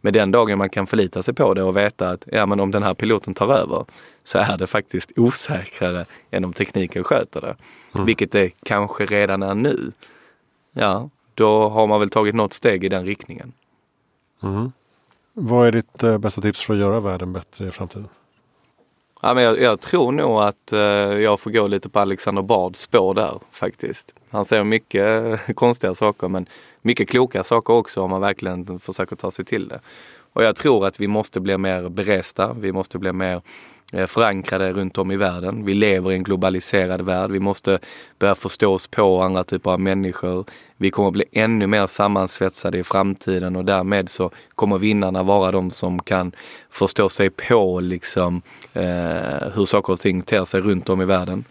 Men den dagen man kan förlita sig på det och veta att ja, men om den här piloten tar över så är det faktiskt osäkrare än om tekniken sköter det. Mm. Vilket det kanske redan är nu. Ja, då har man väl tagit något steg i den riktningen. Mm. Vad är ditt eh, bästa tips för att göra världen bättre i framtiden? Ja, men jag, jag tror nog att eh, jag får gå lite på Alexander Bards spår där faktiskt. Han säger mycket eh, konstiga saker men mycket kloka saker också om man verkligen försöker ta sig till det. Och jag tror att vi måste bli mer beresta. Vi måste bli mer Eh, förankrade runt om i världen. Vi lever i en globaliserad värld. Vi måste börja förstå oss på andra typer av människor. Vi kommer bli ännu mer sammansvetsade i framtiden och därmed så kommer vinnarna vara de som kan förstå sig på liksom eh, hur saker och ting ter sig runt om i världen.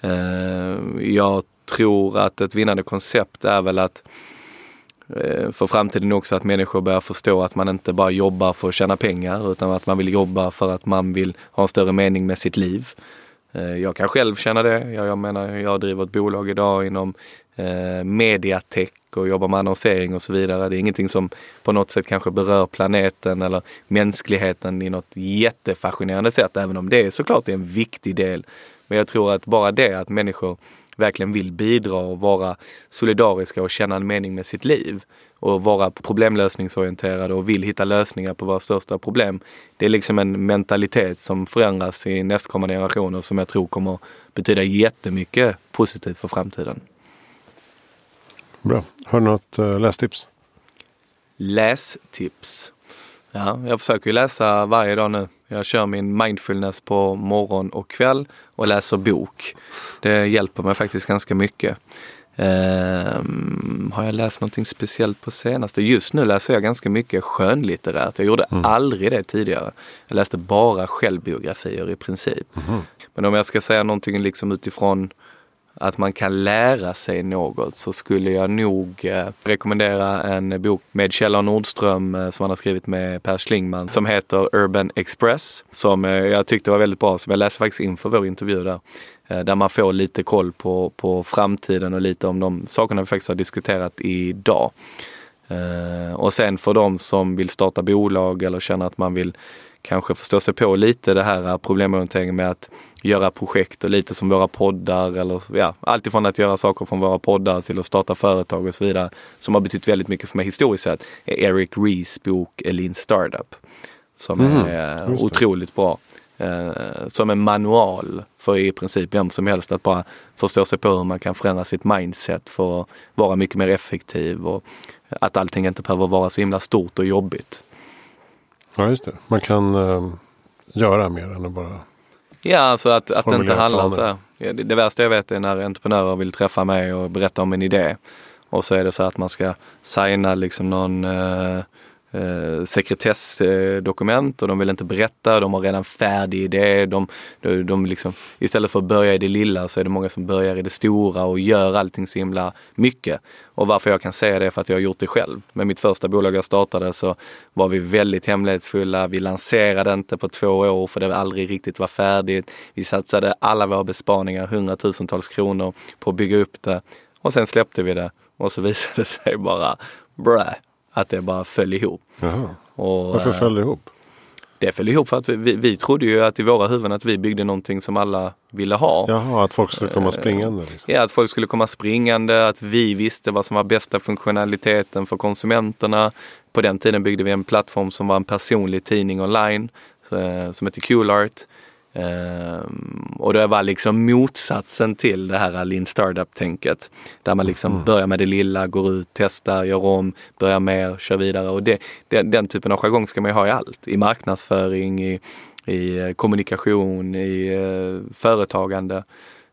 Eh, jag tror att ett vinnande koncept är väl att Eh, Eh, för framtiden också att människor börjar förstå att man inte bara jobbar för att tjäna pengar utan att man vill jobba för att man vill ha en större mening med sitt liv. Eh, jag kan själv känna det. Jag, jag menar, jag driver ett bolag idag inom eh, mediatech och jobbar med annonsering och så vidare. Det är ingenting som på något sätt kanske berör planeten eller mänskligheten i något jättefascinerande sätt, även om det såklart är en viktig del. Men jag tror att bara det att människor verkligen vill bidra och vara solidariska och känna en mening med sitt liv och vara problemlösningsorienterade och vill hitta lösningar på våra största problem. Det är liksom en mentalitet som förändras i nästkommande generationer som jag tror kommer betyda jättemycket positivt för framtiden. Bra. Har du något uh, lästips? Lästips? Ja, jag försöker läsa varje dag nu. Jag kör min mindfulness på morgon och kväll och läser bok. Det hjälper mig faktiskt ganska mycket. Um, har jag läst någonting speciellt på senaste? Just nu läser jag ganska mycket skönlitterärt. Jag gjorde mm. aldrig det tidigare. Jag läste bara självbiografier i princip. Mm. Men om jag ska säga någonting liksom utifrån att man kan lära sig något så skulle jag nog eh, rekommendera en bok med Kjell Nordström eh, som han har skrivit med Per Schlingman som heter Urban Express. Som eh, jag tyckte var väldigt bra, som jag läste faktiskt inför vår intervju där. Eh, där man får lite koll på, på framtiden och lite om de sakerna vi faktiskt har diskuterat idag. Eh, och sen för de som vill starta bolag eller känner att man vill kanske förstå sig på lite det här problemorienteringen med att göra projekt och lite som våra poddar eller ja, alltifrån att göra saker från våra poddar till att starta företag och så vidare. Som har betytt väldigt mycket för mig historiskt sett är Eric Rees bok Elin Startup. Som mm, är otroligt bra. Eh, som en manual för i princip vem som helst att bara förstå sig på hur man kan förändra sitt mindset för att vara mycket mer effektiv och att allting inte behöver vara så himla stort och jobbigt. Ja, just det. Man kan uh, göra mer än att bara Ja, alltså att, att det inte handlar så här. Det, det värsta jag vet är när entreprenörer vill träffa mig och berätta om en idé. Och så är det så att man ska signa liksom någon uh, eh, sekretessdokument och de vill inte berätta. De har redan färdig idé. De, de, de liksom, istället för att börja i det lilla så är det många som börjar i det stora och gör allting så himla mycket. Och varför jag kan säga det är för att jag har gjort det själv. Med mitt första bolag jag startade så var vi väldigt hemlighetsfulla. Vi lanserade inte på två år för det aldrig riktigt var färdigt. Vi satsade alla våra besparingar, hundratusentals kronor, på att bygga upp det. Och sen släppte vi det och så visade det sig bara, brä, att det bara föll ihop. Jaha. Och, Varför eh, föll det ihop? Det föll ihop för att vi, vi, vi trodde ju att i våra huvuden att vi byggde någonting som alla ville ha. Jaha, att folk skulle komma Eh, springande. Liksom. Ja, att folk skulle komma springande, att vi visste vad som var bästa funktionaliteten för konsumenterna. På den tiden byggde vi en plattform som var en personlig tidning online eh, som heter Coolart. Ehm, och det var liksom motsatsen till det här Lean Startup-tänket. Där man liksom börjar med det lilla, går ut, testar, gör om, börjar mer, kör vidare. Och det, den, den typen av jargong ska man ju ha i allt. I marknadsföring, i, i eh, kommunikation, i eh, företagande.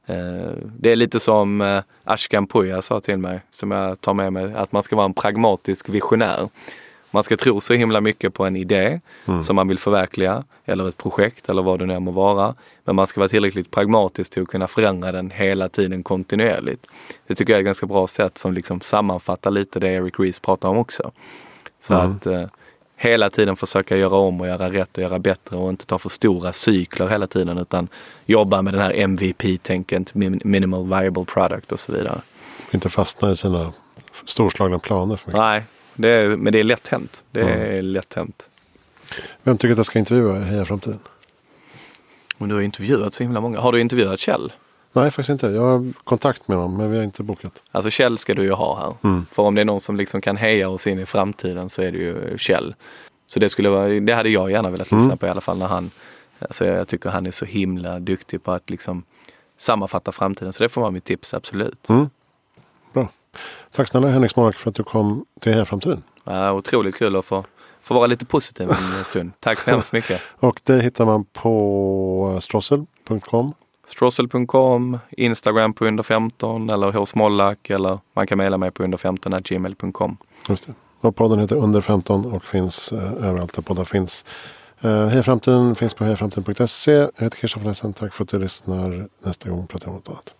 Eh, Det är lite som eh, Ashkan Puja sa till mig, som jag tar med mig, att man ska vara en pragmatisk visionär. Man ska tro så himla mycket på en idé som man vill förverkliga, eller ett projekt eller vad det nu må vara. Men man ska vara tillräckligt pragmatisk till att kunna förändra den hela tiden kontinuerligt. Det tycker jag är ett ganska bra sätt som liksom sammanfattar lite det Eric Ries pratar om också. Så att eh, hela tiden försöka göra om och göra rätt och göra bättre och inte ta för stora cykler hela tiden utan jobba med den här MVP-tänket, min- minimal viable product och så vidare. Inte fastna i sina storslagna planer för mycket. Nej, det är, men det är lätt hänt. Det är lätt hänt. Vem tycker att jag ska intervjua i Heja Framtiden? Och du har intervjuat så himla många. Har du intervjuat Kjell? Nej, faktiskt inte. Jag har kontakt med dem, men vi har inte bokat. Alltså Kjell ska du ju ha här. För om det är någon som liksom kan heja oss in i framtiden så är det ju Kjell. Så det, skulle vara, det hade jag gärna velat lyssna på i alla fall när han, alltså jag tycker han är så himla duktig på att liksom sammanfatta framtiden. Så det får vara mitt tips, absolut. Bra. Tack snälla Henrik Smark för att du kom till Heja Framtiden. Ja, otroligt kul att få, få vara lite positiv en stund. Tack så hemskt mycket. Och det hittar man på strossel.com. Strossel.com, Instagram på under 15 eller hos Mollack eller man kan mejla mig på under15 gmail.com. Just det. Och podden heter Under 15 och finns eh, överallt där poddar finns. Eh, Heja Framtiden finns på hejaframtiden.se. Jag heter Kirsta von Essen. Tack för att du lyssnar. Nästa gång pratar jag om något annat.